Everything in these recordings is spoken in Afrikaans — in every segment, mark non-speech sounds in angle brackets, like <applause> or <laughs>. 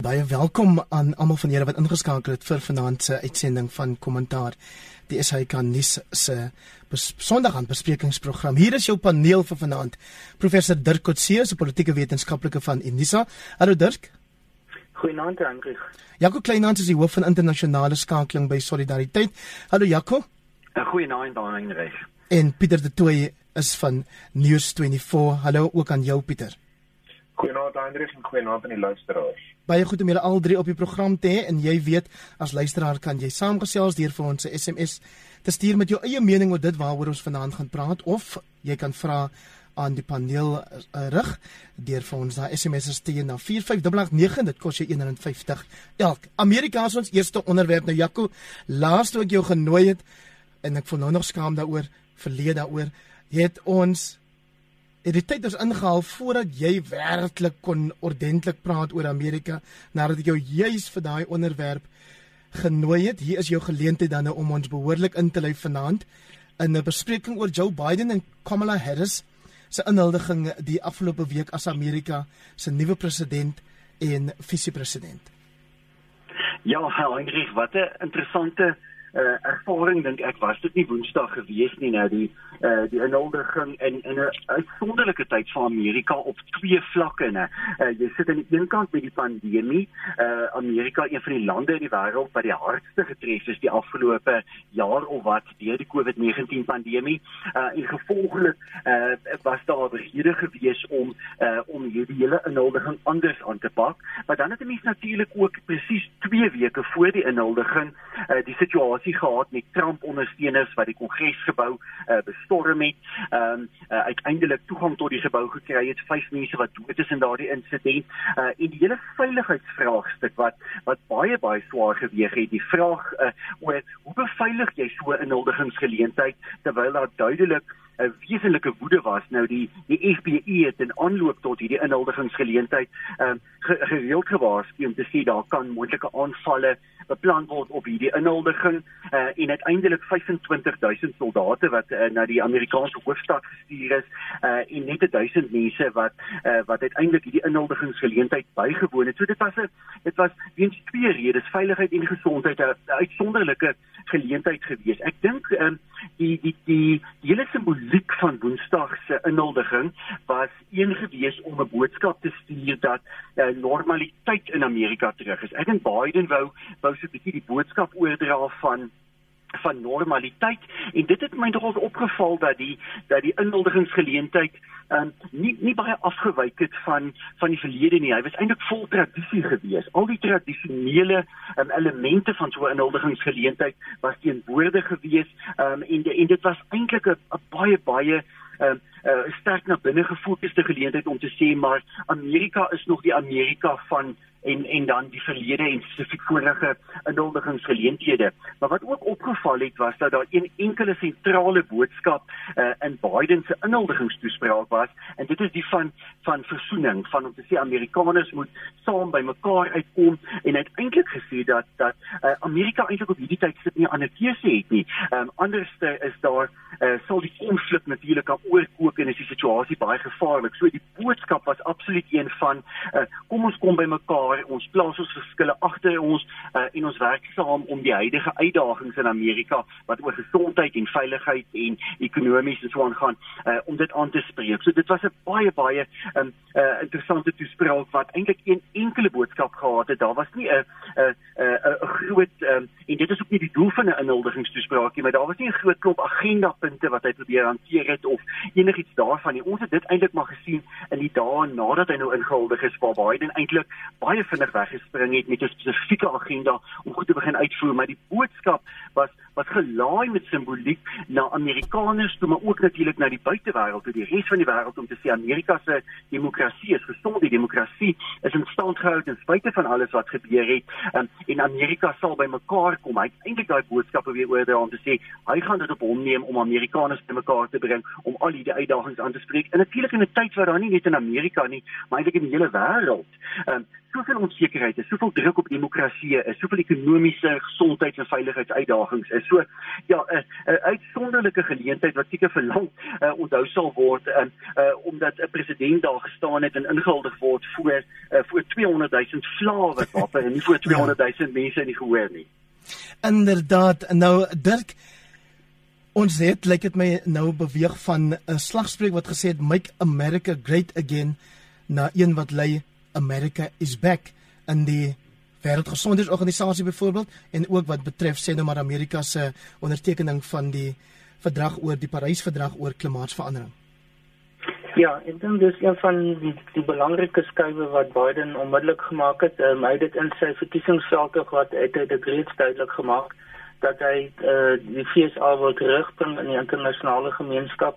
Baie welkom aan almal van julle wat ingeskakel het vir vanaand se uitsending van Kommentaar. Die SAK nuus se Sondag aan besprekingsprogram. Hier is jou paneel vir vanaand. Professor Dirk Coetzee, se politieke wetenskaplike van Unisa. Hallo Dirk. Goeienaand, Hendrik. Jaco Kleinhans is die hoof van internasionale skakeling by Solidariteit. Hallo Jaco. Goeienaand, Hendrik. En Pieter de Tooy is van News24. Hallo ook aan jou Pieter. Goeienaand Andries en goeienaand aan die luisteraars. Baie goed om julle al drie op die program te hê en jy weet as luisteraar kan jy saamgesels deur vir ons 'n SMS te stuur met jou eie mening oor dit waaroor ons vanaand gaan praat of jy kan vra aan die paneel uh, rig deur vir ons daai SMS te stuur na 45889 dit kos jou 150 elk. Amerika is ons eerste onderwerp nou Jaco. Laaste week jou genooi het en ek voel nou nog skaam daaroor, verleë daaroor. Het ons het die tyd ons ingehaal voordat jy werklik kon ordentlik praat oor Amerika nadat ek jou juis vir daai onderwerp genooi het. Hier is jou geleentheid dan nou om ons behoorlik in te lei vanaand in 'n bespreking oor Joe Biden en Kamala Harris se inhuldiging die afgelope week as Amerika se nuwe president en visiepresident. Ja, Heinrich, wat 'n interessante uh, ervaring dink ek was dit nie Woensdag gewees nie nou die uh, die inhuldiging in in 'n uitsonderlike tyd vir Amerika op twee vlakke nê. Uh, jy sit aan die een kant met die pandemie, uh, Amerika een van die lande in die wêreld wat die hardste getref is die afgelope jaar of wat deur die COVID-19 pandemie. Uh, en gevolglik uh, was daar rede gewees om uh, om hierdie hele inhuldiging anders aan te pak. Maar dan het 'n mens natuurlik ook presies 2 weke voor die inhuldiging uh, die situasie situasie gehad met Trump ondersteuners wat die Kongresgebou uh, bestorm het. Ehm um, uh, uiteindelik toegang tot die gebou gekry het. Vyf mense wat dood is in daardie insident. Uh, en die hele veiligheidsvraagstuk wat wat baie baie swaar geweg het. Die vraag uh, oor hoe beveilig jy so 'n inhuldigingsgeleentheid terwyl daar duidelik 'n wesenlike woede was nou die die FBI het in aanloop tot hierdie inhuldigingsgeleentheid ehm um, gereeld gewaarsku om te sê daar kan moontlike aanvalle beplan word op hierdie inhuldiging uh, en uiteindelik 25000 soldate wat uh, na die Amerikaanse hoofstad gestuur is uh, en net 1000 mense wat uh, wat uiteindelik hierdie inhuldigingsgeleentheid bygewoon het. So dit was 'n dit was weens twee redes, veiligheid en gesondheid 'n uitsonderlike geleentheid gewees. Ek dink um, die die die die hele simboliek van Woensdag se inhuldiging was een gewees om 'n boodskap te stuur dat uh, normaliteit in Amerika terug is. Ek dink Biden wou wou so 'n bietjie die boodskap oordra van van normaliteit en dit het my nogals opgeval dat die dat die inhuldigingsgeleentheid um, nie nie baie afgewyk het van van die verlede nie. Hy was eintlik vol tradisie gewees. Al die tradisionele um, elemente van so 'n inhuldigingsgeleentheid was teenwoordig gewees um, en de, en dit was eintlik 'n baie baie uh, uh, sterk na binne gefokusde geleentheid om te sê maar Amerika is nog die Amerika van en en dan die verlede en spesifiek vorige inhuldigingsgeleenthede. Maar wat ook opgeval het was dat daar een enkele sentrale boodskap uh, in Biden se inhuldigingstoespraak was en dit is die van van versoening, van om te sê Amerikaners moet saam by mekaar uitkom en hy het eintlik gesê dat dat uh, Amerika eintlik op hierdie tyd sit nie ander keuse het nie. Ehm um, anderste is daar uh, sal die konflik natuurlik kan oorkook en is die situasie baie gevaarlik. So die boodskap was absoluut een van uh, kom ons kom by mekaar waar ons plaas ons verskille agter ons uh, en ons werk saam om die huidige uitdagings in Amerika wat oor gesondheid en veiligheid en ekonomies en so aan gaan uh, om dit aan te spreek. So dit was 'n baie baie um, uh, interessante toespraak wat eintlik een enkele boodskap gehad het. Daar was nie 'n 'n 'n groot um, en dit is ook nie die doel van 'n inhuldigingstoespraak nie, maar daar was nie 'n groot klomp agendapunte wat hy probeer hanteer het of enigiets daarvan nie. Ons het dit eintlik maar gesien in die dae nadat hy nou ingehuldig is waar Biden eintlik baie baie vinnig weggespring het met 'n spesifieke agenda om goed te begin uitvoer, maar die boodskap was was gelaai met simboliek na Amerikaners toe maar ook natuurlik na die buitewêreld, toe die res van die wêreld om te sê Amerika se demokrasie is gesond, die demokrasie is in stand gehou ten spyte van alles wat gebeur het. Um, en Amerika sal by mekaar kom. Hy het eintlik daai boodskappe weer oor om te sê hy gaan dit op hom neem om Amerikaners te mekaar te bring om al hierdie uitdagings aan te spreek. En natuurlik in 'n tyd waar daar nie net in Amerika nie, maar eintlik in die hele wêreld um, soveel onsekerheid is, soveel druk op demokrasie is, soveel ekonomiese gesondheids- en veiligheidsuitdagings is. So ja, 'n 'n uitsonderlike geleentheid wat seker vir lank uh, onthou sal word en uh, omdat 'n president daar gestaan het en ingehuldig word voor uh, voor 200 000 slawe wapen en nie voor 200 <laughs> 000 ja. mense in die gehoor nie. Inderdaad. Nou Dirk Ons het lyk dit my nou beweeg van 'n slagspreuk wat gesê het make America great again na een wat lei America is back in die Wêreldgesondheidsorganisasie byvoorbeeld en ook wat betref sê nou maar Amerika se ondertekening van die verdrag oor die Parys-verdrag oor klimaatsverandering. Ja, ek dink dis een van die die belangrike skuwe wat Biden onmiddellik gemaak het. Um, hy het dit in sy verkiesingsveldtog wat uit hy dit reeds duidelik gemaak dat hy uh, die FSA wil terugbring in die internasionale gemeenskap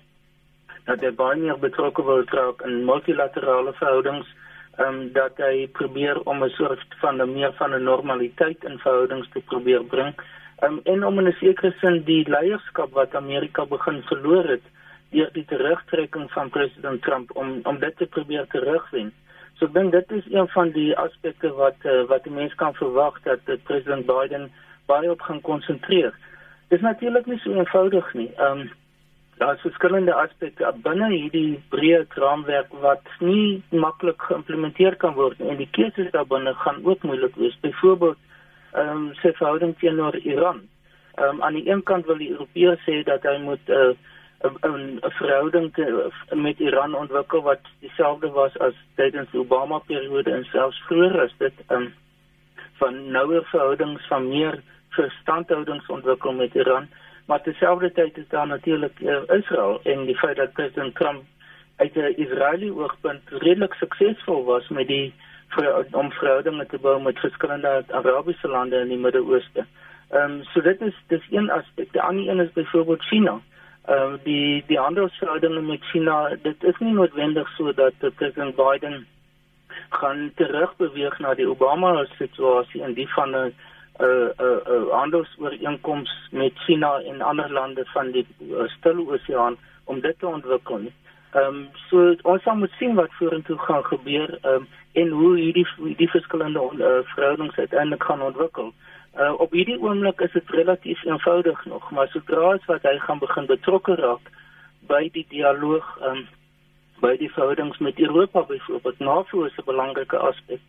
dat hy baie meer betrokke wil raak in multilaterale verhoudings ehm um, dat hy probeer om 'n soort van 'n meer van 'n normaliteit in verhoudings te probeer bring um, en om in 'n sekere sin die leierskap wat Amerika begin verloor het deur die terugtrekking van president Trump om om dit te probeer terugwen. So ek dink dit is een van die aspekte wat uh, wat die mense kan verwag dat uh, president Biden baie op gaan konsentreer. Dit is natuurlik nie so eenvoudig nie. Ehm um, daar is verskillende aspekte binne hierdie breë raamwerk wat nie maklik geïmplementeer kan word en die keuses daarbinne gaan ook moeilik wees. Byvoorbeeld ehm um, sy verhouding teenoor Iran. Ehm um, aan die een kant wil die Europeërs sê dat hy moet 'n uh, 'n verhouding te, met Iran ontwikkel wat dieselfde was as tydens die Obama periode en selfs vroeër as dit ehm um, van nouer verhoudings van meer verstandhoudings ontwikkel met Iran, maar terselfdertyd is daar natuurlik uh, Israel en die feit dat president Trump uit 'n Israeliese oogpunt redelik suksesvol was met die om verhoudinge te bou met verskillende Arabiese lande in die Midde-Ooste. Ehm um, so dit is dis een aspek. Die ander een is byvoorbeeld China. Ehm uh, die die handelsverhoudinge met China, dit is nie noodwendig so dat president Biden gaan terugbeweeg na die Obama situasie en die van 'n 'n 'n 'n handelsooreenkoms met China en ander lande van die uh, Stille Oseaan om dit te ontwikkel. Ehm um, so ons sal moet sien wat vorentoe gaan gebeur ehm um, en hoe hierdie die verskillende uh, verhoudings uiteindelik gaan ontwikkel. Uh, op hierdie oomblik is dit relatief eenvoudig nog, maar sodra as wat hy gaan begin betrokke raak by die dialoog ehm um, by die verhoudings met Europa byvoorbeeld, NAVO is 'n belangrike aspek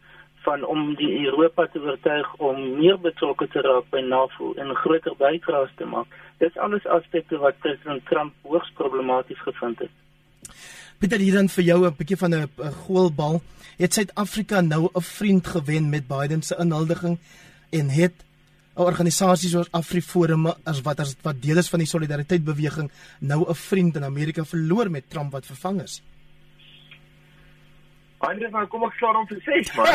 van om die Europa te oortuig om meer betrokke te raak by NAVO en groter bydraes te maak. Dis alles aspekte wat president Trump hoogs problematies gevind het. Pieter hier dan vir jou 'n bietjie van 'n goalbal. Het Suid-Afrika nou 'n vriend gewen met Biden se inhuldiging en het 'n organisasie soos AfriForum as wat as wat deel is van die solidariteit beweging nou 'n vriend in Amerika verloor met Trump wat vervang is. Andre van kom ek klaar om te sê man.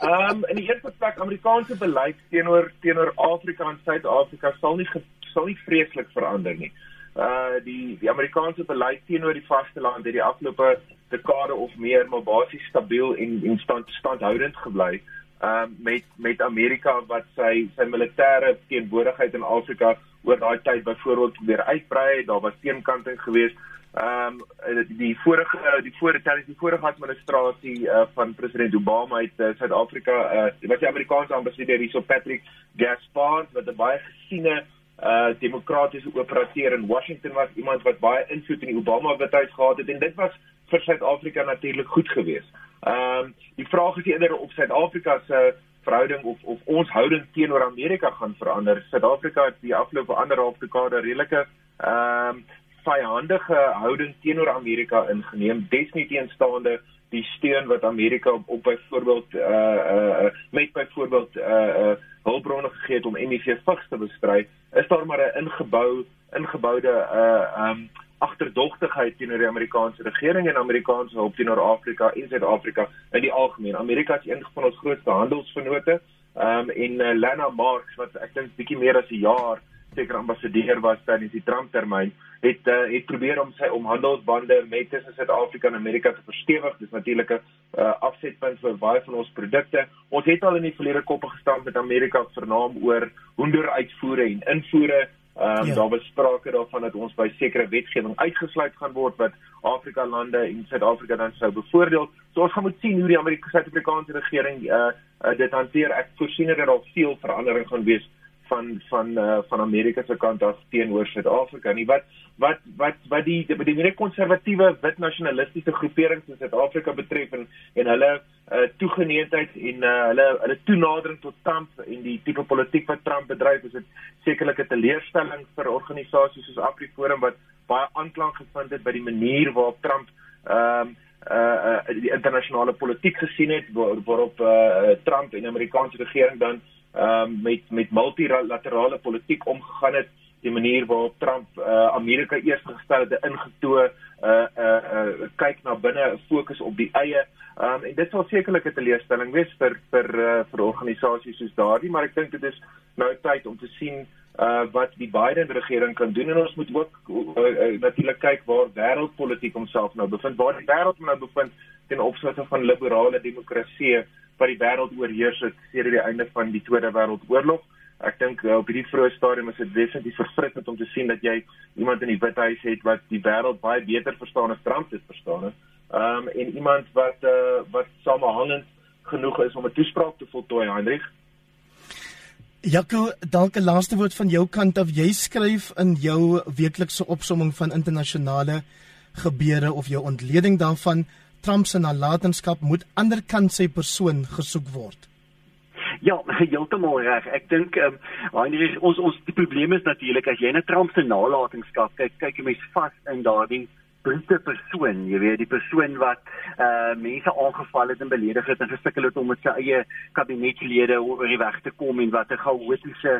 Ehm um, in die eerste plek Amerikaanse beleid teenoor teenoor Afrika en Suid-Afrika sal nie sal nie vreeslik verander nie. Uh die die Amerikaanse beleid teenoor die vasteland het die afgelope dekade of meer maar basies stabiel en en stand standhoudend gebly. Ehm um, met met Amerika wat sy sy militêre teenwoordigheid in Afrika oor daai tyd byvoorbeeld weer uitbrei, daar was teenkanting geweest Ehm um, die vorige die vorige tydens die vorige administrasie uh, van president Obama het uh, Suid-Afrika uh, was die Amerikaanse ambassadeur hierso Patrick Gaspard wat 'n baie gesiene uh demokratiese operateur in Washington was iemand wat baie invloed in die Obama wethuis gehad het en dit was vir Suid-Afrika natuurlik goed geweest. Ehm um, die vraag is eerder of Suid-Afrika se verhouding of of ons houding teenoor Amerika gaan verander. Suid-Afrika het die afgelope anderhalf dekade redelike ehm um, vyandige houding teenoor Amerika ingeneem, desnieteenstaande die steun wat Amerika op, op byvoorbeeld uh uh met byvoorbeeld uh uh hulpbronne gegee het om HIV vigs te bestry, is daar maar 'n ingebou ingeboude uh um agterdogtigheid teenoor die Amerikaanse regering en Amerikaanse hulp teenoor Afrika en Suid-Afrika in die algemeen. Amerika is een van ons grootste handelsvennote. Um en uh, Lena Marks wat ek dink bietjie meer as 'n jaar seker ambassadeur was tydens die Trump termyn het uh, het probeer om sy omhandelsbande met tussen Suid-Afrika en Amerika te verstewig. Dis natuurlik 'n uh, afsetpunt vir baie van ons produkte. Ons het al in die verlede koppe gestaan met Amerika vernaam oor hoenderuitvoere en invoere Ehm um, ja. daar was sprake daarvan dat ons by sekere wetgewing uitgesluit gaan word wat Afrika lande en Suid-Afrika dan sou bevoordeel. So ons gaan moet sien hoe die Amerikaanse regering uh, uh dit hanteer. Ek voorsien dat daar veel verandering gaan wees van van uh, van Amerika se kant af teenoor Suid-Afrika nie. Wat wat wat wat die die, die meer konservatiewe wit nasionalistiese groeperings in Suid-Afrika betref en en hulle uh, toegeneentheid en uh, hulle hulle toenadering tot Trump en die tipe politiek wat Trump bedryf is dit sekerlik 'n teleurstelling vir organisasies soos AfriForum wat baie aanklank gevind het by die manier waarop Trump ehm um, uh uh die internasionale politiek gesien het waar, waarop uh Trump en die Amerikaanse regering dan ehm um, met met multilaterale politiek omgegaan het die manier waarop Trump uh, Amerika eers gestel het ingetoe uh uh, uh kyk na binne fokus op die eie. Um, en dit sal sekerlik 'n teleurstelling wees vir vir uh, vir organisasies soos daardie maar ek dink dit is nou tyd om te sien uh wat die Biden regering kan doen. En ons moet ook uh, uh, natuurlik kyk waar wêreldpolitiek homself nou bevind waar die wêreld nou bevind ten opsigte van liberale demokrasie wat die wêreld oorheers het sedert die einde van die Tweede Wêreldoorlog. Ek dink uh, op hierdie vroeë stadium is dit definitief verfrissend om te sien dat jy iemand in die Withuis het wat die wêreld baie beter verstaan as Trump dit verstaan het. Ehm um, en iemand wat uh, wat samehangend genoeg is om 'n toespraak te voltooi, Hendrik. Jaco, dalk 'n laaste woord van jou kant af. Jy skryf in jou weeklikse opsomming van internasionale gebeure of jou ontleding daarvan Trump se nalatenskap moet anderkant sy persoon gesoek word. Ja, heeltemal reg. Ek dink ehm um, ons ons die probleem is natuurlik as jy na Trump se nalatenskap kyk, kyk jy mens vas in daardie brute persoon, jy weet, die persoon wat eh uh, mense aangeval het en beledig het en gesukkel het om met sy eie kabinetslede oor die weg te kom en wat 'n chaotiese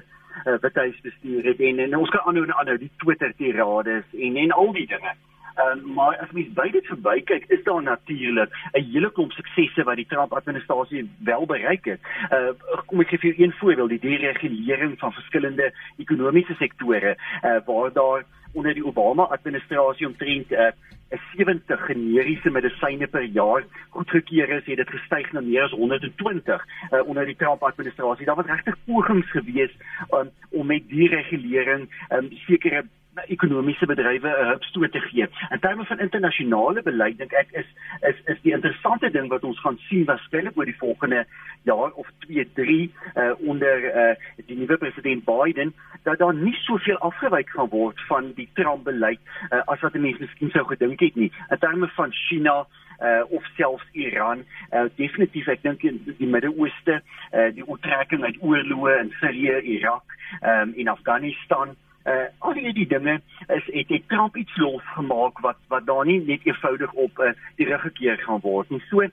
uh, betuigsbestuur het en, en ons kan aanhou en aanhou die Twitter tirades en en al die dinge. Uh, maar as mens by dit verby kyk, is daar natuurlik 'n hele klomp suksesse wat die Trump administrasie wel bereik het. Uh kom ek gee vir jou een voorbeeld, die deregulering van verskillende ekonomiese sektore, uh waar daar onder die Obama administrasie omtrent uh 'n 70 generiese medisyne per jaar goedgekeur is, het dit gestyg na meer as 120 uh, onder die Trump administrasie. Daar was regtig pogings geweest um, om met die regulering um, sekere ekonomiese bedrywe 'n hupstoot te gee. In terme van internasionale beleid dink ek is is is die interessante ding wat ons gaan sien waarskynlik oor die volgende jaar of 2, 3 uh, onder uh, die nuwe president Biden dat daar nie soveel afgewyk gaan word van die Trump beleid uh, as wat mense miskien sou gedink het nie. In terme van China uh of selfs Iran uh definitief ek dink in die Midde-Ooste uh die oortrekking uit oorloë in Sirië, Irak um in Afghanistan uh al hierdie dinge is het het Trump iets los gemaak wat wat daar nie net eenvoudig op uh, die rug gekeer gaan word nie. So uh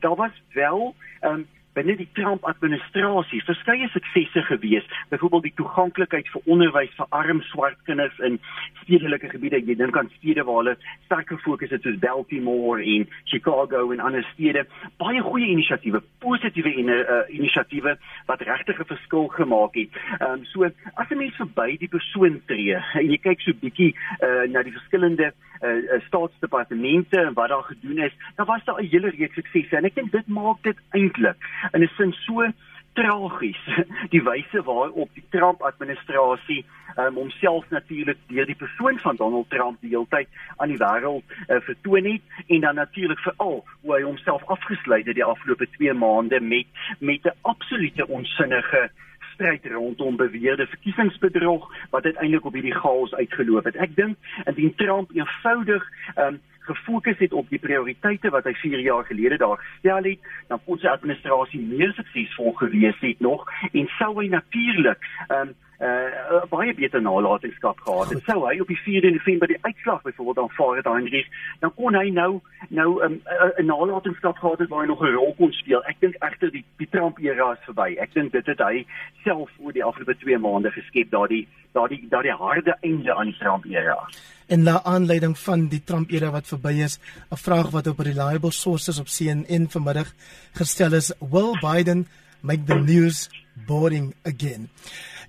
daar was wel um binne die Trump administrasie verskeie suksesse gewees. Byvoorbeeld die toeganklikheid vir onderwys vir arm swart kinders in stedelike gebiede. Jy dink aan stede waar hulle sterk gefokus het soos Baltimore en Chicago en ander stede. Baie goeie inisiatiewe, positiewe in, uh, inisiatiewe wat regtig 'n verskil gemaak het. Ehm um, so as 'n mens verby die persoon tree en jy kyk so bietjie uh, na die verskillende uh, staatsdepartemente en wat daar gedoen is, dan was daar 'n hele reeks suksesse en ek dink dit maak dit eintlik in 'n sin so tragies <laughs> die wyse waarop die Trump administrasie um, homself natuurlik deur die persoon van Donald Trump die hele tyd aan die wêreld uh, vertoon het en dan natuurlik veral hoe hy homself afgesluit het die afgelope 2 maande met met 'n absolute onsinnige stryd rondom beweerde verkiesingsbedrog wat uiteindelik op hierdie chaos uitgeloop het. Ek dink indien Trump eenvoudig um, gefokus het op die prioriteite wat hy 4 jaar gelede daar gestel het, dan kon sy administrasie meer suksesvol gewees het nog en sou hy natuurlik um, uh, baie beter nalatenskap gehad het. Sou hy op die 4de November die uitslag byvoorbeeld aanvaar het aan Ries, dan kon hy nou nou 'n um, 'n nalatenskap gehad het waar hy nog 'n rol kon speel. Ek dink egter die die Trump era is verby. Ek dink dit het hy self oor die afgelope 2 maande geskep daardie daardie daardie harde einde aan die Trump era. En na aanleiding van die Trump era wat verby is, 'n vraag wat op reliable sources op CNN vanmiddag gestel is, will Biden make the news boring again?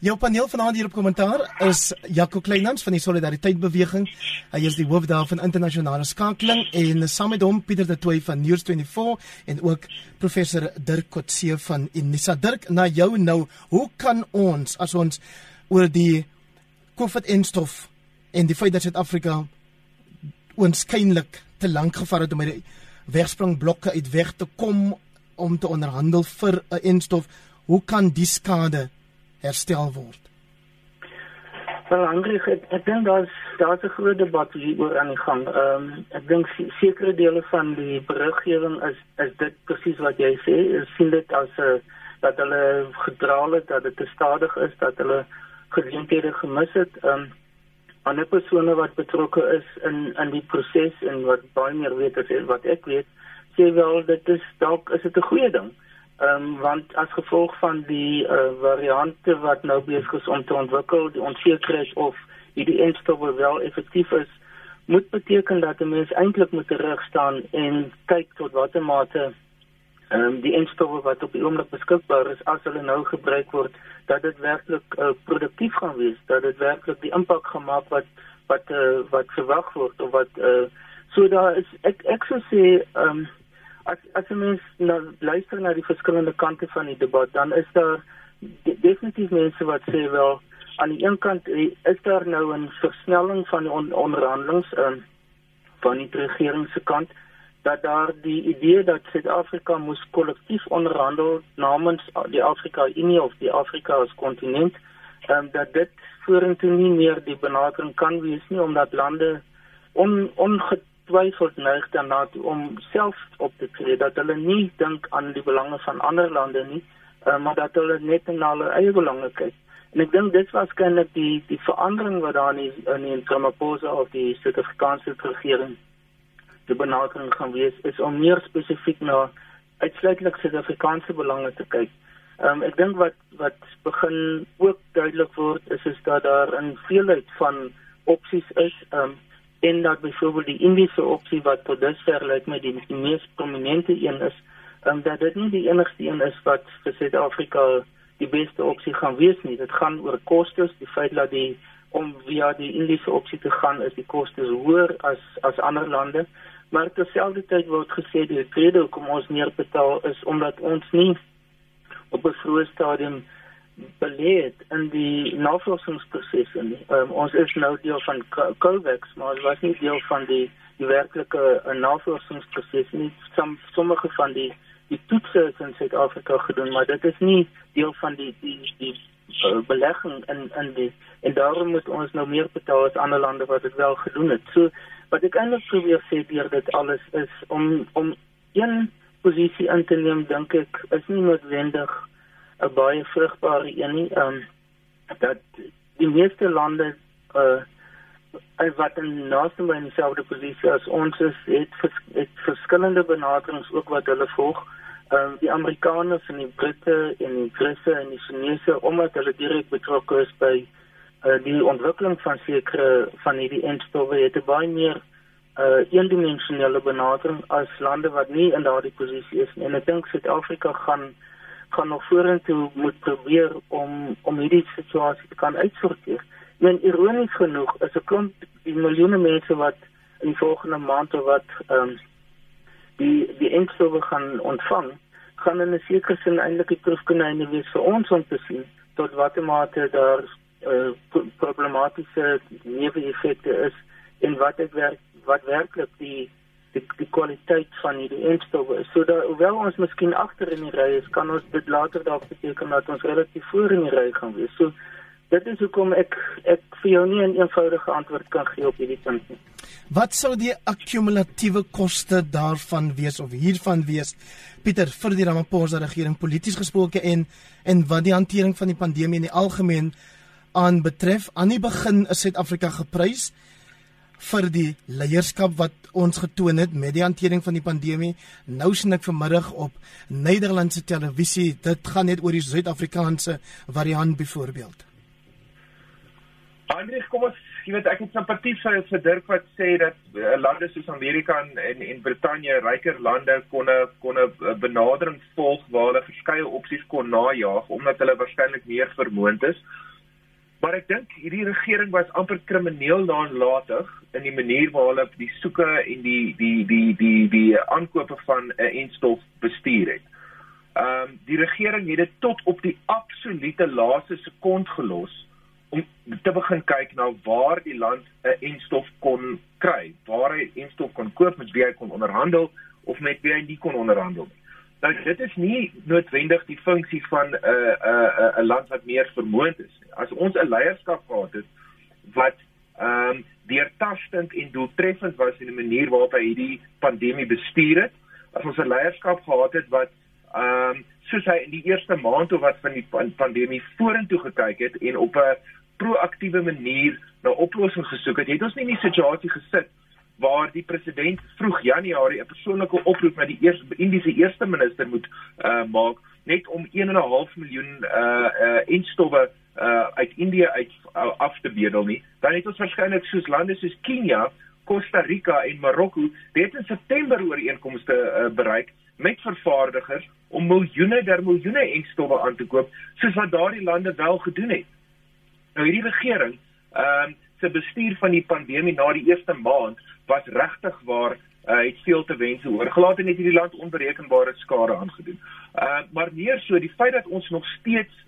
Jou paneel vanaand hier op kommentaar is Jaco Kleinans van die Solidariteit Beweging. Hy is die hoof daar van internasionale skakeling en saam met hom Pieter de Tooy van News24 en ook professor Dirk Kotse van Unisa. Dirk, na jou nou, hoe kan ons as ons oor die COVID-19 en die feit dat Suid-Afrika oënskynlik te lank gevat het om met die wegspringblokke uit weg te kom om te onderhandel vir 'n enstof, hoe kan die skade herstel word? Wel, Andries, ek, ek dink daar's daar's 'n groot debat hier oor aan die gang. Ehm um, ek dink sekere dele van die beriggewing is is dit presies wat jy sê, is sien dit as 'n dat hulle gedraal het dat dit te stadig is, dat hulle geleenthede gemis het. Ehm um, ander persone wat betrokke is in in die proses en wat baie meer weet as wat ek weet, sê wel dit is dalk is dit 'n goeie ding. Ehm um, want as gevolg van die uh, variante wat nou besig is om te ontwikkel, die onsekerheid of hierdie enstowwe wel effektief is, moet beteken dat 'n mens eintlik moet terug staan en kyk tot watter mate ehm um, die enstowwe wat op die oomblik beskikbaar is as hulle nou gebruik word dat dit werklik uh, produktief gaan wees dat dit werklik die impak gemaak wat wat uh, wat verwag word of wat uh, so daar is ek ek sou sê ehm um, as as mens nou luister na die verskillende kante van die debat dan is daar de definitief mense wat sê wel aan die een kant is daar nou 'n versnelling van die on onderhandelings ehm um, van die regering se kant dat daar die idee dat Suid-Afrika moes kollektief onderhandel namens die Afrika Unie of die Afrika as kontinent, um, dat dit vorentoe nie meer die benadering kan wees nie omdat lande on, ongetwyfeld neig daarna om self op te tree dat hulle nie dink aan die belange van ander lande nie, uh, maar dat hulle net na hulle eie belange kyk. En ek dink dit was waarskynlik die die verandering wat daar in in die Ramaphosa of die Suid-Afrikaanse regering die benadering gaan wees is om meer spesifiek na uitsluitlik Suid-Afrikaanse belange te kyk. Ehm um, ek dink wat wat begin ook duidelik word is is dat daar 'n veelheid van opsies is ehm um, en dat byvoorbeeld die Indiese opsie wat tot dusver lyk met die, die mees prominente een is, um, dat dit nie die enigste een is wat vir Suid-Afrika die beste opsie gaan wees nie. Dit gaan oor kostes, die feit dat die om via die Indiese opsie te gaan is die kostes hoër as as ander lande. Maar terselfdertyd word gesê die rede hoekom ons meer betaal is omdat ons nie op 'n vroeë stadium beleid in die navorsingsproses nie. Um, ons is nou deel van COVAX, maar ons was nie deel van die die werklike uh, navorsingsproses nie. Som, sommige van die die toetse in Suid-Afrika gedoen, maar dit is nie deel van die die die uh, belegging in in die en daarom moet ons nou meer betaal as ander lande wat dit wel gedoen het. So wat ek eintlik probeer sê deur dit alles is om om een posisie in te neem dink ek is nie noodwendig 'n baie vrugbare een nie um dat die meeste lande uh wat in naaste by dieselfde posisie as ons is het, vers, het verskillende benaderings ook wat hulle volg um die Amerikaners en die Britte en die Russe en die Chinese omdat hulle direk betrokke is by uh, die ontwikkeling van sekere van hierdie entstowwe het 'n baie meer uh eendimensionele benadering as lande wat nie in daardie posisie is nie. En ek dink Suid-Afrika gaan gaan nog vorentoe moet probeer om om hierdie situasie te kan uitsorteer. Men ironies genoeg is 'n klomp die miljoene mense wat in die volgende maand of wat ehm um, die die entstowwe gaan ontvang, gaan in 'n sekere sin eintlik die proefkonyn wees vir ons om te sien tot watter mate daar uh, problematiese neeweffekte is en wat dit werk wat werklik die die die kwaliteit van hierdie enstowwe is. So dat hoewel ons miskien agter in die ry is, kan ons dit later dalk beteken dat ons relatief voor in die ry gaan wees. So dit is hoekom ek ek vir jou nie 'n eenvoudige antwoord kan gee op hierdie punt nie. Wat sou die akkumulatiewe koste daarvan wees of hiervan wees? Pieter, vir die Ramaphosa regering polities gesproke en en wat die hantering van die pandemie in die algemeen aan betref aan die begin is Suid-Afrika geprys vir die leierskap wat ons getoon het met die hantering van die pandemie. Nou sien ek vanmiddag op Nederlandse televisie, dit gaan net oor die Suid-Afrikaanse variant byvoorbeeld. Andries, kom ons, jy weet ek het simpatie vir vir Dirk wat sê dat uh, lande soos Amerika en en, en Brittanje, ryker lande kon 'n kon 'n benadering volg waar hulle verskeie opsies kon najag omdat hulle waarskynlik meer vermoond is. Maar ek dink hierdie regering was amper krimineel nalatig in die manier waar hulle die soeke en die die die die die aankope van 'n enstof bestuur het. Ehm um, die regering het dit tot op die absolute laaste sekond gelos om te begin kyk na waar die land 'n enstof kon kry, waar hy enstof kon koop met wie hy kon onderhandel of met wie hy nie kon onderhandel nie. Nou dit is nie noodwendig die funksie van 'n uh, 'n uh, 'n uh, land wat meer vermoënd is. As ons 'n leierskap gehad het wat ehm um, deurtastend en doeltreffend was in die manier waarop hy hierdie pandemie bestuur het, as ons 'n leierskap gehad het wat ehm um, soos hy in die eerste maand of wat van die pandemie vorentoe gekyk het en op 'n proaktiewe manier na oplossings gesoek het, het ons nie in die situasie gesit waar die president vroeg Januarie 'n persoonlike oproep na die eerste Indiese eerste minister moet uh, maak net om 1.5 miljoen uh uh instowwe uh uit Indië uit uh, af te bedel nie. Dan het ons waarskynlik soos lande soos Kenia, Costa Rica en Marokko dit in September ooreenkomste uh, bereik met vervaardigers om miljoene der miljoene instowwe aan te koop soos wat daardie lande wel gedoen het. Nou hierdie regering ehm uh, se bestuur van die pandemie na die eerste maand was regtig waar uh, het veel te wense oorgelaat en het hierdie land onberekenbare skade aangedoen. Uh maar meer so die feit dat ons nog steeds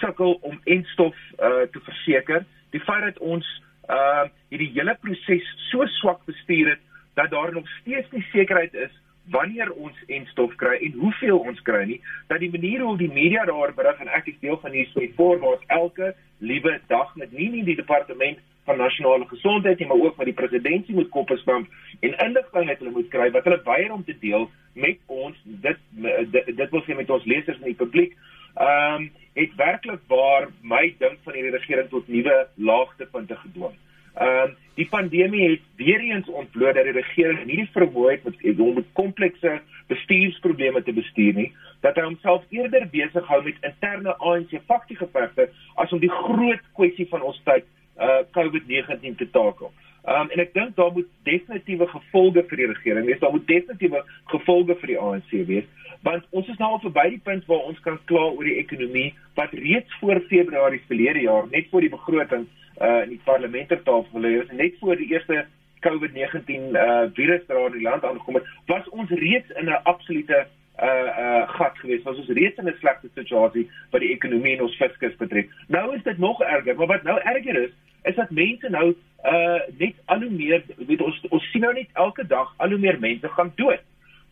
sukkel om enstof uh te verseker, die feit dat ons uh hierdie hele proses so swak bestuur het dat daar nog steeds nie sekerheid is wanneer ons enstof kry en hoeveel ons kry nie dat die manier hoe die media daar berig en ek is deel van hierdie storie voor waar elke liewe dag met nie nie die departement van nasionale gesondheid nie, maar ook met die presidentsie moet koppe stamp en inligting het hulle moet kry wat hulle weier om te deel met ons dit dit, dit wil sê met ons lesers en die publiek. Ehm um, het werklik waar my dink van hierdie regering tot nuwe laagtepunte gedwing. Ehm um, die pandemie het weer eens ontbloot dat die regering nie die vermoë het met om met komplekse bestuursprobleme te bestuur nie, dat hy homself eerder besig hou met interne ANC faktiegevegte as om die groot kwessie van ons tyd uh COVID-19 te takel. Um en ek dink daar moet definitiewe gevolge vir die regering wees. Daar moet definitiewe gevolge vir die ANC wees, want ons is nou al verby die punt waar ons kan kla oor die ekonomie wat reeds voor Februarie verlede jaar net voor die begroting uh in die parlement ter tafel is, net voor die eerste COVID-19 uh virusdraer in die land aangekom het, was ons reeds in 'n absolute uh uh gat gewees. Was ons reeds in 'n slegte situasie wat die ekonomie en ons fiskus betref. Nou is dit nog erger, maar wat nou erger is, is dat mense nou uh net al hoe meer weet ons ons sien nou net elke dag al hoe meer mense gaan dood.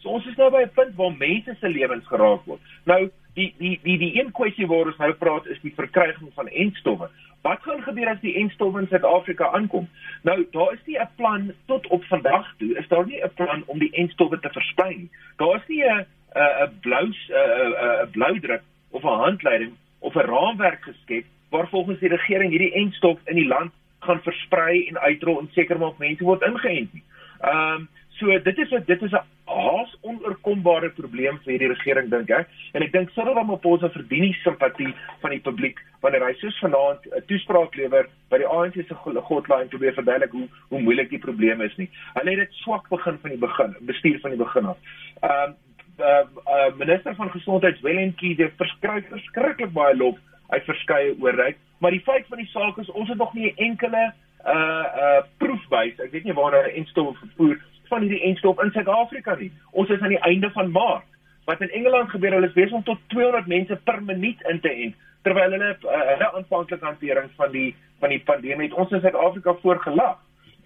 So ons is nou by 'n punt waar mense se lewens geraak word. Nou die die die die een kwessie waar ons nou praat is die verkryging van enstowwe. Wat gaan gebeur as die enstowwe in Suid-Afrika aankom? Nou daar is nie 'n plan tot op vandag toe. Is daar nie 'n plan om die enstowwe te versprei nie. Daar is nie 'n 'n blou 'n 'n blou druk of 'n handleiding of 'n raamwerk geskep waar volgens die regering hierdie enstof in die land gaan versprei en uitrol en seker maak mense word ingeënt nie. Ehm um, so dit is 'n dit is 'n haas onoorkombare probleem vir hierdie regering dink ek en ek dink Cyril Ramaphosa verdien die simpatie van die publiek wanneer hy soos vanaand 'n toespraak lewer by die ANC se godlyn probeer verduidelik hoe hoe moeilik die probleem is nie. Hulle het dit swak begin van die begin, bestuur van die begin af. Ehm um, uh, uh, minister van gesondheid Willem Kiese verskryf verskriklik baie lof uit verskeie oorheid, maar die feit van die saak is ons het nog nie 'n enkele uh uh proefwys, ek weet nie waar hulle enstof vervoer van hierdie enstof in Suid-Afrika nie. Ons is aan die einde van Maart. Wat in Engeland gebeur, hulle is besig om tot 200 mense per minuut in te ent terwyl hulle uh, hulle aanvanklike hantering van die van die pandemie het ons in Suid-Afrika voorgelag.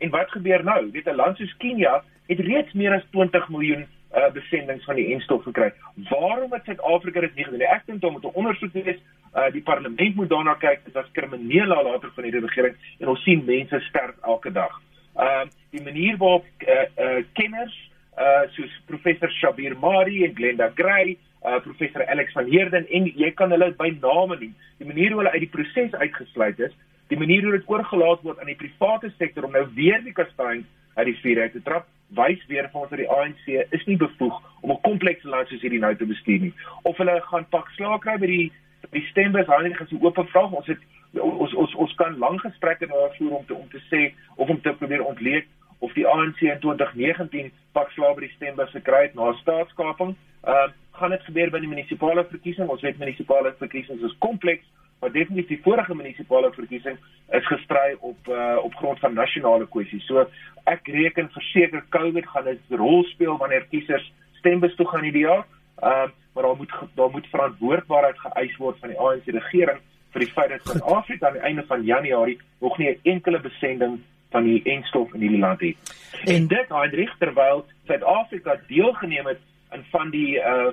En wat gebeur nou? Weet 'n land soos Kenia het reeds meer as 20 miljoen uh, besendings van die enstof gekry. Waarom het Suid-Afrika dit nie gedoen nie? Ek dink daar moet 'n ondersoek wees. Uh, die parlement moet daarna kyk. Dit was kriminele later van hierdie regering en ons sien mense sterf elke dag. Ehm uh, die manier waarop uh, uh, kenners uh, soos professor Shabir Mari en Glenda Gray, uh, professor Alex van Heerden en jy kan hulle by name noem. Die manier hoe hulle uit die proses uitgesluit is, die manier hoe dit oorgelaat word aan die private sektor om nou weer die kastanjes uit die vuur uit te trap wys weer vir ons dat die ANC is nie bevoeg om 'n komplekse land soos hierdie nou te bestuur nie. Of hulle gaan pak slaag kry by die die stembus, hulle het gesê oop vraag. Ons het ons ons ons kan lang gesprekke daaroor om te om te sê of om te probeer ontleed of die ANC in 2019 pak slaag by die stembus gekry het na staatskaping. Ehm uh, gaan dit gebeur by die munisipale verkiesing? Ons weet munisipale verkiesings is kompleks maar definitief die vorige munisipale verkiesing is gestry op uh, op grond van nasionale kwessies. So ek reken verseker COVID gaan 'n rol speel wanneer kiesers stembus toe gaan hierdie jaar. Ehm uh, maar daar moet daar moet verantwoordbaarheid geëis word van die ANC regering vir die feit dat Suid-Afrika aan die einde van Januarie nog nie 'n enkele besending van die enstof in hierdie land het. En dit Heinrich terwyl Suid-Afrika deelgeneem het in van die uh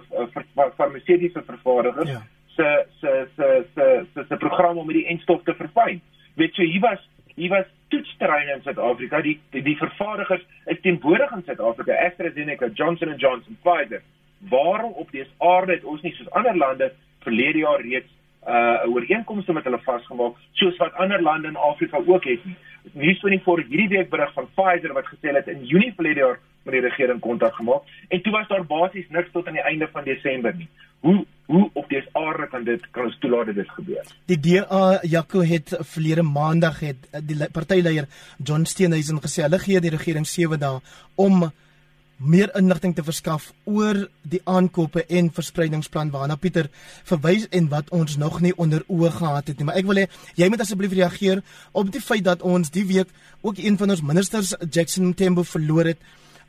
farmaseutiese vervaardigers ja. Se se se se se se program om hierdie enstof te verfyn. Weet jy, hier was hier was toetsterreine in Suid-Afrika. Die, die die vervaardigers is teenwoordig in Suid-Afrika, AstraZeneca, Johnson & Johnson, Pfizer. Waarom op dese aarde het ons nie soos ander lande verlede jaar reeds uh ooreenkomste met hulle vasgemaak soos wat ander lande in Afrika ook het nie. Nuus van die voor hierdie week berig van Pfizer wat gesê het in Junie verlede jaar met die regering kontak gemaak en toe was daar basies niks tot aan die einde van Desember nie. Hoe hoe op dese aarde kan dit kan ons toelaat dit gebeur? Die DA Jaco het verlede maandag het die partyleier John Steenhuisen gesê hulle gee die regering 7 dae om meer inligting te verskaf oor die aankope en verspreidingsplan waarna Pieter verwys en wat ons nog nie onder oë gehad het nie. Maar ek wil hê jy moet asseblief reageer op die feit dat ons die week ook een van ons ministers Jackson Mthembu verloor het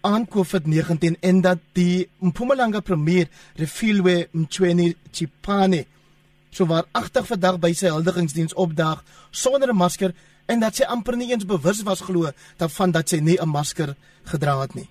aan COVID-19 en dat die Mpumalanga premier Refilwe Mchweni Chipane so waar agtig vandag by sy huldigingsdiens opdaag sonder 'n masker en dat sy amper nie eens bewus was glo daarvan dat sy nie 'n masker gedra het nie.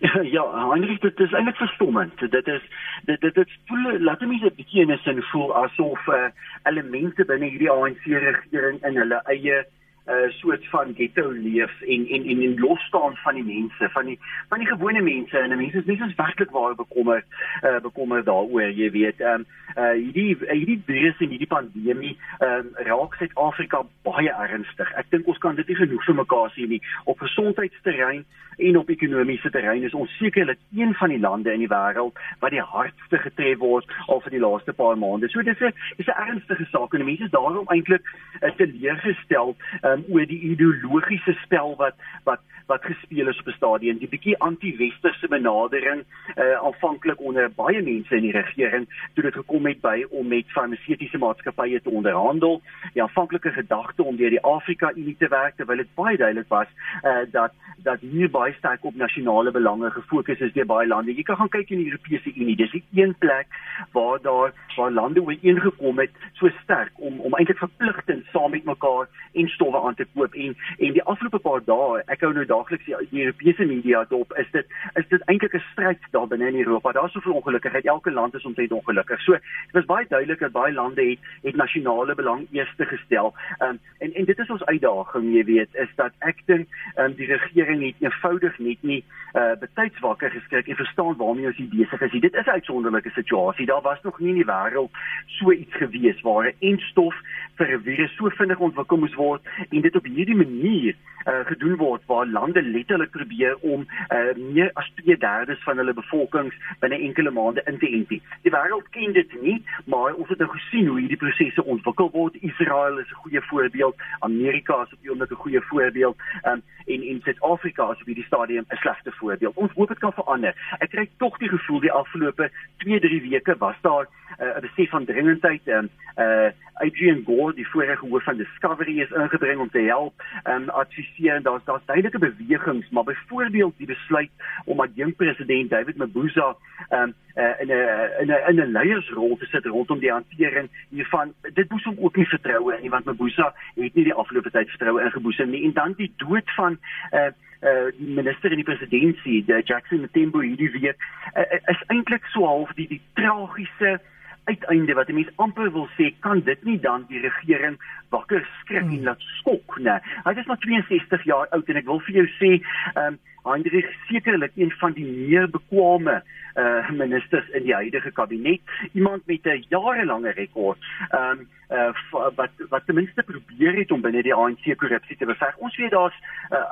<laughs> Ja, Heinrich, dit is eintlik verstommend. Dit is dit dit dit voel laat mense 'n bietjie in 'n sin voel asof uh, elemente binne hierdie ANC regering in hulle eie uh soort van ghetto leef en en en en los staan van die mense van die van die gewone mense. En mense is nie eens werklik waar bekommer uh bekommer daaroor jy weet. Um uh hierdie hierdie virus en hierdie pandemie um raak Suid-Afrika baie ernstig. Ek dink ons kan dit nie genoeg vir mekaar sien nie. Op gesondheidsterrein en op ekonomiese terrein is ons sekerlik een van die lande in die wêreld wat die hardste getref word al vir die laaste paar maande. So dis 'n dis 'n ernstige saak en mense is daarom eintlik uh, teleurgestel um, um, oor die ideologiese spel wat wat wat gespeel is op 'n stadium die bietjie anti-westerse benadering uh, aanvanklik onder baie mense in die regering toe dit gekom het by om met farmaseutiese maatskappye te onderhandel. Die aanvanklike gedagte om deur die Afrika Unie te werk terwyl dit baie duidelik was uh, dat dat hier baie sterk op nasionale belange gefokus is deur baie lande. Jy kan gaan kyk in die Europese Unie. Dis die een plek waar daar waar lande ooreengekom het so sterk om om eintlik verpligtend saam met mekaar en stowwe aan te koop. En en die afgelope paar dae ek hou nou daagliks die, Europese media dop is dit is dit eintlik 'n stryd daar binne in Europa. Daar's soveel ongelukkigheid. Elke land is omtrent ongelukkig. So dit was baie duidelik dat baie lande het het nasionale belang eerste gestel. Um, en en dit is ons uitdaging jy weet is dat ek dink um, die regering het eenvoudig net nie uh, betyds wakker geskrik en verstaan waarmee ons hier besig is dit is 'n uitsonderlike situasie daar was nog nie in die wêreld so iets gewees waar 'n enstof vir 'n virus so vinnig ontwikkel moes word en dit op hierdie manier uh, gedoen word waar lande letterlik probeer om uh, meer as 2/3 van hulle bevolkings binne enkele maande in te ent. Die wêreld ken dit nie, maar ons het nou gesien hoe hierdie prosesse ontwikkel word. Israel is 'n goeie voorbeeld, Amerika is op die oomblik 'n goeie voorbeeld, um, en en Suid-Afrika is op hierdie stadium 'n slegte voorbeeld. Ons hoop dit kan verander. Ek kry tog die gevoel die afgelope 2-3 weke was daar uh, 'n besef van dringendheid. Um, uh Adrian Gore, die hoof van Discovery is ingebring om te help um adviseer en daar's daar's duidelike bewegings, maar byvoorbeeld die besluit om dat jong president David Mabuza um uh, in 'n in 'n in 'n leiersrol te sit rondom die hantering hiervan. Dit moes hom ook nie vertroue nie want Mabuza het nie die afgelope tyd vertroue ingeboesem nie en dan die dood van uh uh die minister in die presidentskap, Jackson Mthembu hierdie week uh, is eintlik so half die die tragiese uiteinde wat 'n mens amper wil sê kan dit nie dan die regering wakker skrik en hmm. laat skok nê. Hy is maar 62 jaar oud en ek wil vir jou sê, ehm um, Hendrik sekerlik een van die meer bekwame uh ministers in die huidige kabinet, iemand met 'n jarelange rekord. Ehm um, uh wat wat ten minste probeer het om binne die ANC korrupsie te beveg. Ons weet daar's uh,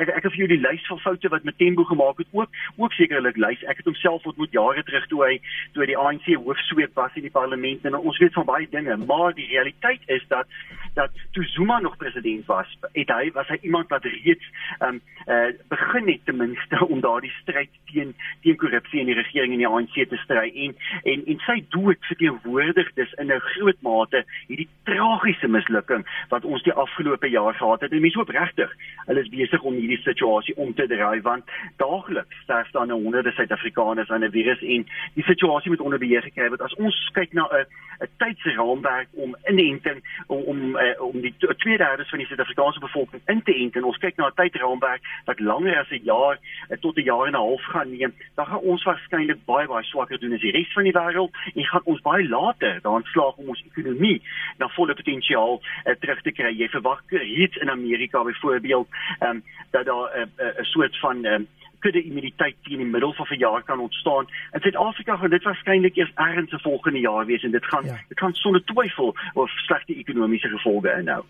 ek ek het vir jou die lys van foute wat Mthembu gemaak het ook ook sekerlik lys. Ek het homself ontmoet jare terug toe hy toe die ANC hoofsweep was in die parlement en ons weet van baie dinge, maar die realiteit is dat dat toe Zuma nog president was, het hy was hy iemand wat reeds um uh begin het ten minste om daardie stryd teen teen korrupsie in die regering en die ANC te stry en en en sy dood verteenwoordig dis in 'n groot mate hierdie tragiese mislukking wat ons die afgelope jaar gehad het. En mense hoop regtig hulle is besig om hierdie situasie om te draai want daagliks sterf daar nou honderde Suid-Afrikaners aan 'n virus en die situasie moet onder beheer gekry word. As ons kyk na 'n 'n tydse raamwerk om inenting om om, uh, om die tweederde van die Suid-Afrikaanse bevolking in te ent en ons kyk na 'n tydraamwerk wat langer as 'n jaar uh, tot 'n jaar en 'n half gaan neem, dan gaan ons waarskynlik baie baie swakker doen as die res van die wêreld en gaan ons baie later daarin slaag om ons ekonomie na volle potensiaal uh, terug te kry. Jy verwag iets in Amerika byvoorbeeld um, dat daar 'n uh, uh, soort van um, kudde immuniteit teen die middel van 'n jaar kan ontstaan. In Suid-Afrika gaan dit waarskynlik eers ergens se volgende jaar wees en dit gaan ja. dit gaan sonder twyfel of slegte ekonomiese gevolge inhou.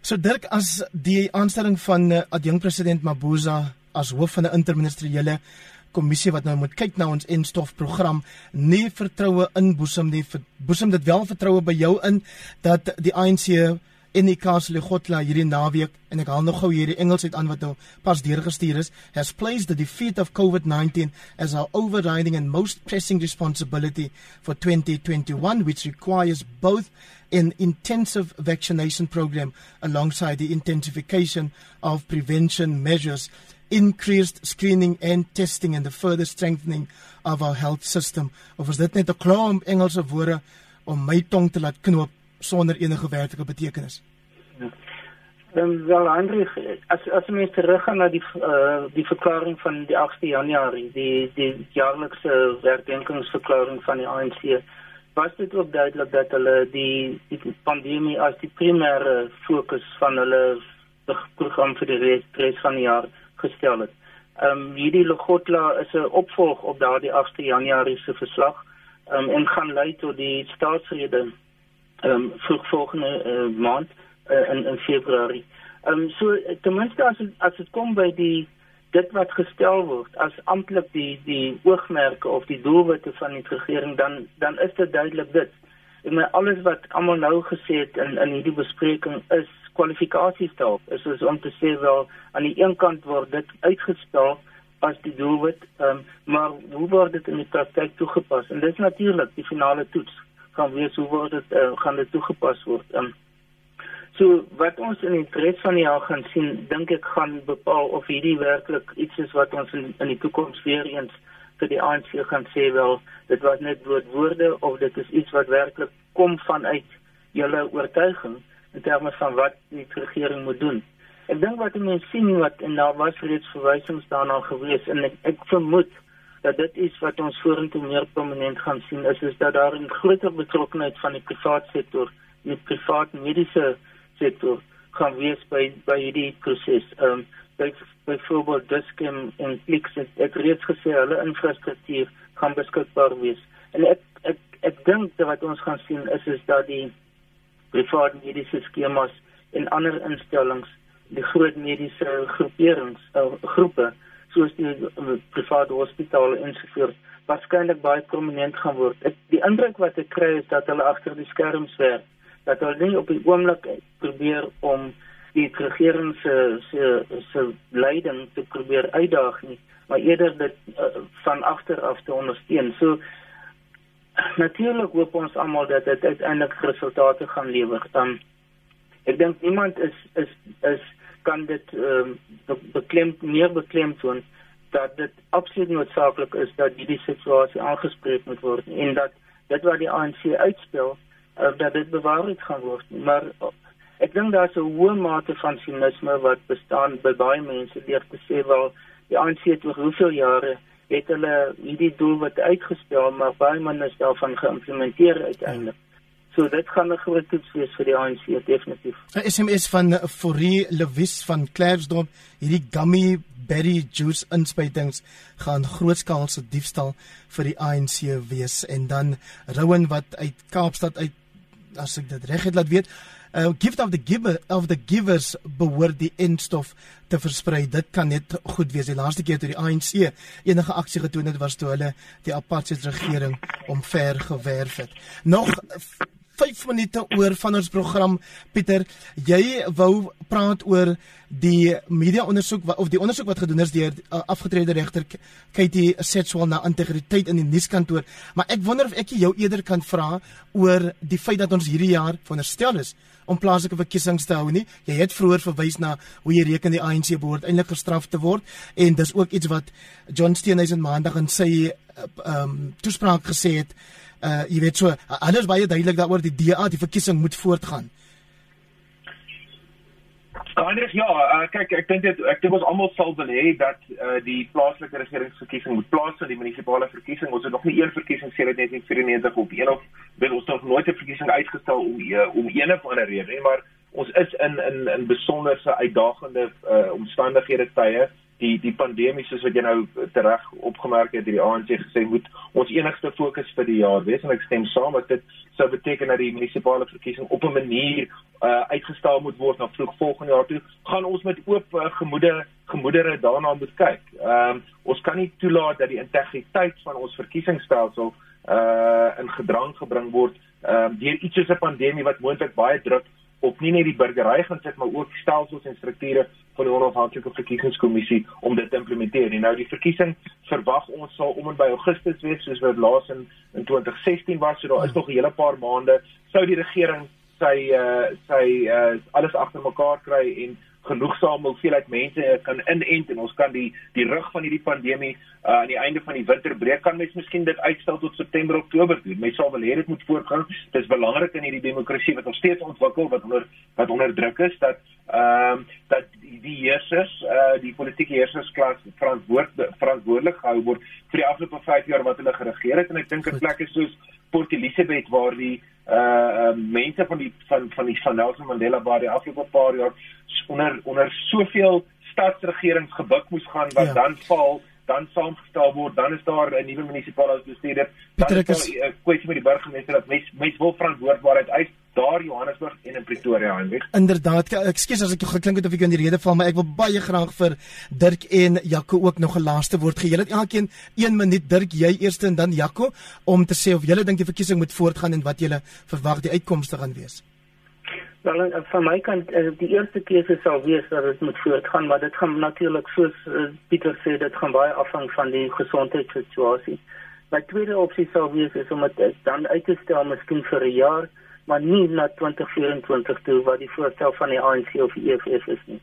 So Dirk as die aanstelling van uh, adjunk president Mabuza as hoof van 'n interministeriële kommissie wat nou moet kyk na ons enstofprogram. Nie vertroue inboesem nie boesem dit wel vertroue by jou in dat die ANC in die Castle Gotla hierdie naweek en ek haal nog gou hierdie Engels uit aan wat nou pas deurgestuur is has placed the defeat of COVID-19 as our overriding and most pressing responsibility for 2021 which requires both an intensive vaccination program alongside the intensification of prevention measures increased screening and testing and the further strengthening of our health system of is dit net 'n klomp Engelse woorde om my tong te laat knoop sonder enige werklike betekenis. Ja. Dan wel Hendrik, as as mens teruggaan na die uh, die verklaring van die 8de Januarie, die die jaarlikse werkdenkingsverklaring van die ANC, was dit ook duidelik dat hulle die die pandemie as die primêre fokus van hulle program vir die res, res van die jaar gestel het. Ehm um, hierdie Logotla is 'n opvolg op daardie 8de Januarie se verslag um, en gaan lei tot die staatsrede ehm um, vroeg volgende uh, maand uh, in in Februarie. Ehm um, so ten minste as het, as dit kom by die dit wat gestel word as amptelik die die oogmerke of die doelwitte van die regering dan dan is dit duidelik dit. En my alles wat almal nou gesê het in in hierdie bespreking is kwalifikasies daarop. Is soos om te sê wel aan die een kant word dit uitgestel as die doelwit, um, maar hoe word dit in die praktyk toegepas? En dit is natuurlik die finale toets gaan wees hoe word dit uh, gaan dit toegepas word. Um, so wat ons in die res van die jaar gaan sien, dink ek gaan bepaal of hierdie werklik iets is wat ons in, in die toekoms weer eens vir die ANC gaan sê wel dit was net woorde of dit is iets wat werklik kom vanuit julle oortuiging in terme van wat die regering moet doen. Ek dink wat mense sien wat en daar was reeds verwysings daarna gewees en ek, ek vermoed dat dit is wat ons vorentoe meer prominent gaan sien is is dat daar 'n groter betrokkenheid van die private sektor en die private mediese sektor gaan wees by by hierdie proses. Ehm um, by byvoorbeeld Diskem en Flix het, het reeds gesê hulle infrastruktuur gaan beskikbaar wees. En ek ek ek dink dat wat ons gaan sien is is dat die private mediese skemas en ander instellings die groot mediese groeperings uh, groepe soos die uh, private hospitale ensovoorts waarskynlik baie prominent gaan word. Ek die indruk wat ek kry is dat hulle agter die skerms werk. Dat hulle nie op die oomblik probeer om die regering se se se leiding te probeer uitdaag nie, maar eerder dit uh, van agter af te ondersteun. So natuurlik hoop ons almal dat dit uiteindelik resultate gaan lewer. Dan ek dink niemand is is is kan dit ehm um, beklem meer beklemtoon dat dit absoluut noodsaaklik is dat hierdie situasie aangespreek moet word en dat dit wat die ANC uitspel uh, dat dit bewaarheid gaan word maar uh, ek dink daar's 'n hoë mate van sinisme wat bestaan by baie mense deur te sê wel die ANC het oor hoeveel jare het hulle hierdie doel wat uitgespel maar baie min is daarvan geïmplementeer uiteindelik So dit gaan 'n groot toets wees vir die ANC definitief. 'n SMS van Forie Lewis van Klerksdorp, hierdie gummy berry juice inspuitings gaan grootskaalse diefstal vir die ANC wees en dan Rowan wat uit Kaapstad uit as ek dit reg het laat weet, uh, gift of the giver of the givers behoort die enstof te versprei. Dit kan net goed wees. Die laaste keer toe die ANC enige aksie getoon het was toe hulle die apartheid regering omver gewerf het. Nog 5 minute oor van ons program. Pieter jy wou praat oor die media ondersoek of die ondersoek wat gedoen is deur uh, afgetrede regter Katie Setswell na integriteit in die nuuskantoor. Maar ek wonder of ek jou eerder kan vra oor die feit dat ons hierdie jaar veronderstel is om plaaslike verkiesings te hou nie? Jy het vroeër verwys na hoe jy reken die ANC behoort eintlik gestraf te word en dis ook iets wat John Steenhuisen maandag in sy uh, um, toespraak gesê het uh jy weet so alles baie duidelik daaroor die DA die verkiesing moet voortgaan. Anders ja, uh, kyk ek dink dit ek dink ons almal sal wil hê dat uh, die plaaslike regeringsverkiesing moet plaasvind, die munisipale verkiesing. Ons het nog nie een verkiesing sedert 1994 op een of wil ons nog nooit 'n verkiesing uitgestel om uh, om een of ander rede nie, maar ons is in in in besonderse uitdagende uh, omstandighede tye die die pandemie soos wat jy nou tereg opgemerk het hierdie ANC gesê moet ons enigste fokus vir die jaar wees en ek stem saam dat dit sou beteken dat die munisipale verkiesing op 'n manier uh, uitgestel moet word na vroeg volgende jaar toe gaan ons met oop uh, gemoede gemoedere daarna moet kyk. Ehm um, ons kan nie toelaat dat die integriteit van ons verkiesingsstelsel uh in gedrang gebring word ehm um, deur iets soos 'n pandemie wat moontlik baie druk op nie net die burgery gaan sit maar ook stelsels en strukture van die onafhanklike verkiesingskommissie om dit te implementeer. En nou die verkiesing verwag ons sal om en by Augustus wees soos wat laas in in 2016 was. So daar is nog 'n hele paar maande sou die regering sy uh sy uh alles agter mekaar kry en genoegsame hoeveelheid mense kan inent en ons kan die die rug van hierdie pandemie uh, aan die einde van die winter breek kan mens miskien dit uitstel tot September Oktober doen. Mens sal wel hê dit moet voortgaan. Dit is belangrik in hierdie demokrasie wat ons steeds ontwikkel wat onder wat onder druk is dat ehm uh, dat die heersers uh, die politieke heersersklas verantwoord verantwoordelik gehou word vir die afgelope 5 jaar wat hulle geregeer het en ek dink in plekke soos Port Elizabeth waar die uh mense van die van van die van Nelson Mandela waar die afgelope paar jaar onder onder soveel stadsregerings gebuk moes gaan wat ja. dan val dan saamgestel word dan is daar 'n nuwe munisipale bestuurder dan is daar 'n kwessie met die burgemeester dat mens mens wil verantwoordbaarheid uit daar Johannesburg en in Pretoria en weg. Inderdaad, ekskuus as ek jou geklink het of ek in die rede val, maar ek wil baie graag vir Dirk en Jaco ook nog 'n laaste woord gee. Julle het elkeen 1 minuut Dirk, jy eers en dan Jaco om te sê of julle dink die verkiesing moet voortgaan en wat julle verwag die uitkomste gaan wees. Wel, eh, van my kant eh, die eerste keuse sal wees dat dit moet voortgaan, maar dit gaan natuurlik soos uh, Pieter sê, dit gaan baie afhang van die gesondheidssituasie. My tweede opsie sal wees is om dit dan uit te stel miskien vir 'n jaar maar nie na 2024 toe wat die voorstel van die ANC of die EFF is nie.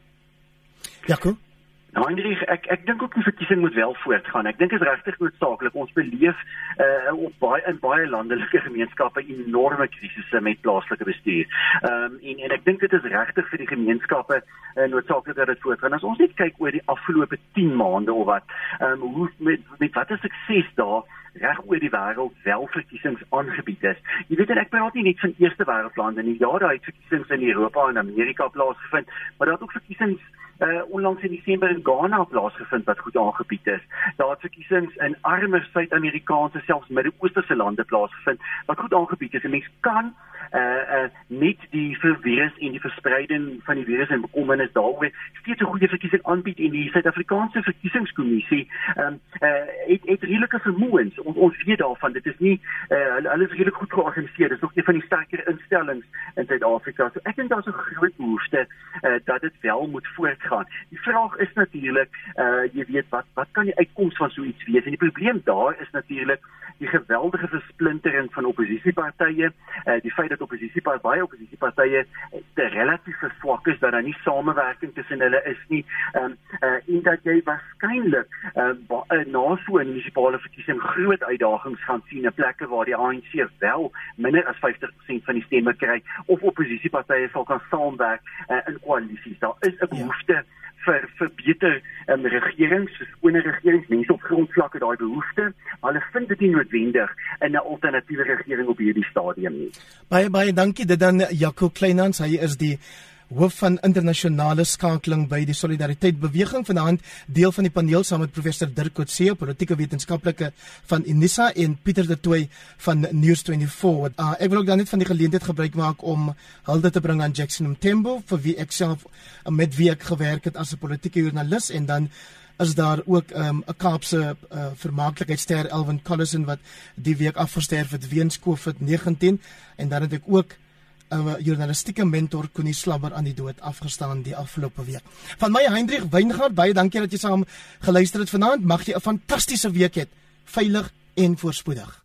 Jaco Nou Hendrik, ek ek dink ook die verkiesing moet wel voortgaan. Ek dink dit is regtig noodsaaklik. Ons beleef uh op baie in baie landelike gemeenskappe enorme krisisse met plaaslike bestuur. Ehm um, en en ek dink dit is regtig vir die gemeenskappe uh, noodsaaklik dat dit voortgaan. As ons net kyk oor die afgelope 10 maande of wat, ehm um, hoe met met watter sukses daar reg oor die wêreld wel verkiesings aangebied is. Jy weet ek praat nie net van eerste wêreldlande nie. Ja, daar het verkiesings in Europa en Amerika plaasgevind, maar daar het ook verkiesings uh onlangs in Desember in Ghana plaasgevind wat goed aangebied is. Daar het verkiesings in armer Suid-Amerikaanse selfs Midde-Oosterse lande plaasgevind wat goed aangebied is. 'n Mens kan uh uh net die virus en die verspreiding van die virus en bekommernis daaroor steeds 'n goeie verkiesing aanbied en die Suid-Afrikaanse verkiesingskommissie um uh het het redelike vermoëns. Ons ons weet daarvan dit is nie uh hulle is regtig goed georganiseer. Dit is nog een van die sterker instellings in Suid-Afrika. So ek dink daar's 'n groot behoefte uh dat dit wel moet voortgaan gaan. Die vraag is natuurlik, uh jy weet wat wat kan die uitkoms van so iets wees? En die probleem daar is natuurlik die geweldige versplintering van oppositiepartye, uh die feit dat oppositiepartye baie oppositiepartye te relatief swak is dat daar nie samewerking tussen hulle is nie. Um uh en dat jy waarskynlik uh, uh na so 'n munisipale verkiesing groot uitdagings gaan sien in plekke waar die ANC wel minder as 50% van die stemme kry of oppositiepartye sal kan saamwerk uh, in koalisies. Daar is 'n behoefte ja vir vir beter um, regerings, skone regeringsmense op grondvlakke daai behoefte. Hulle vind dit nie noodwendig in 'n alternatiewe regering op hierdie stadium nie. Baie baie dankie dit dan Jaco Kleinhans, hy is die hoof van internasionale skakeling by die Solidariteit Beweging. Vanaand deel van die paneel saam met professor Dirk Coetzee, politieke wetenskaplike van Unisa en Pieter de Tooy van News24. Uh, ah, ek wil ook dan net van die geleentheid gebruik maak om hulde te bring aan Jackson Mthembu vir wie ek self uh, met wie ek gewerk het as 'n politieke joernalis. En dan is daar ook ehm, 'n um, Kaapse uh, vermaaklikheidster Elvin Collison wat die week afgesterf het weens COVID-19 en dan het ek ook 'n journalistieke mentor Connie Slabber aan die dood afgestaan die afgelope week. Van my Hendrik Weingart, baie dankie dat jy saam geluister het vanaand. Mag jy 'n fantastiese week hê. Veilig en voorspoedig.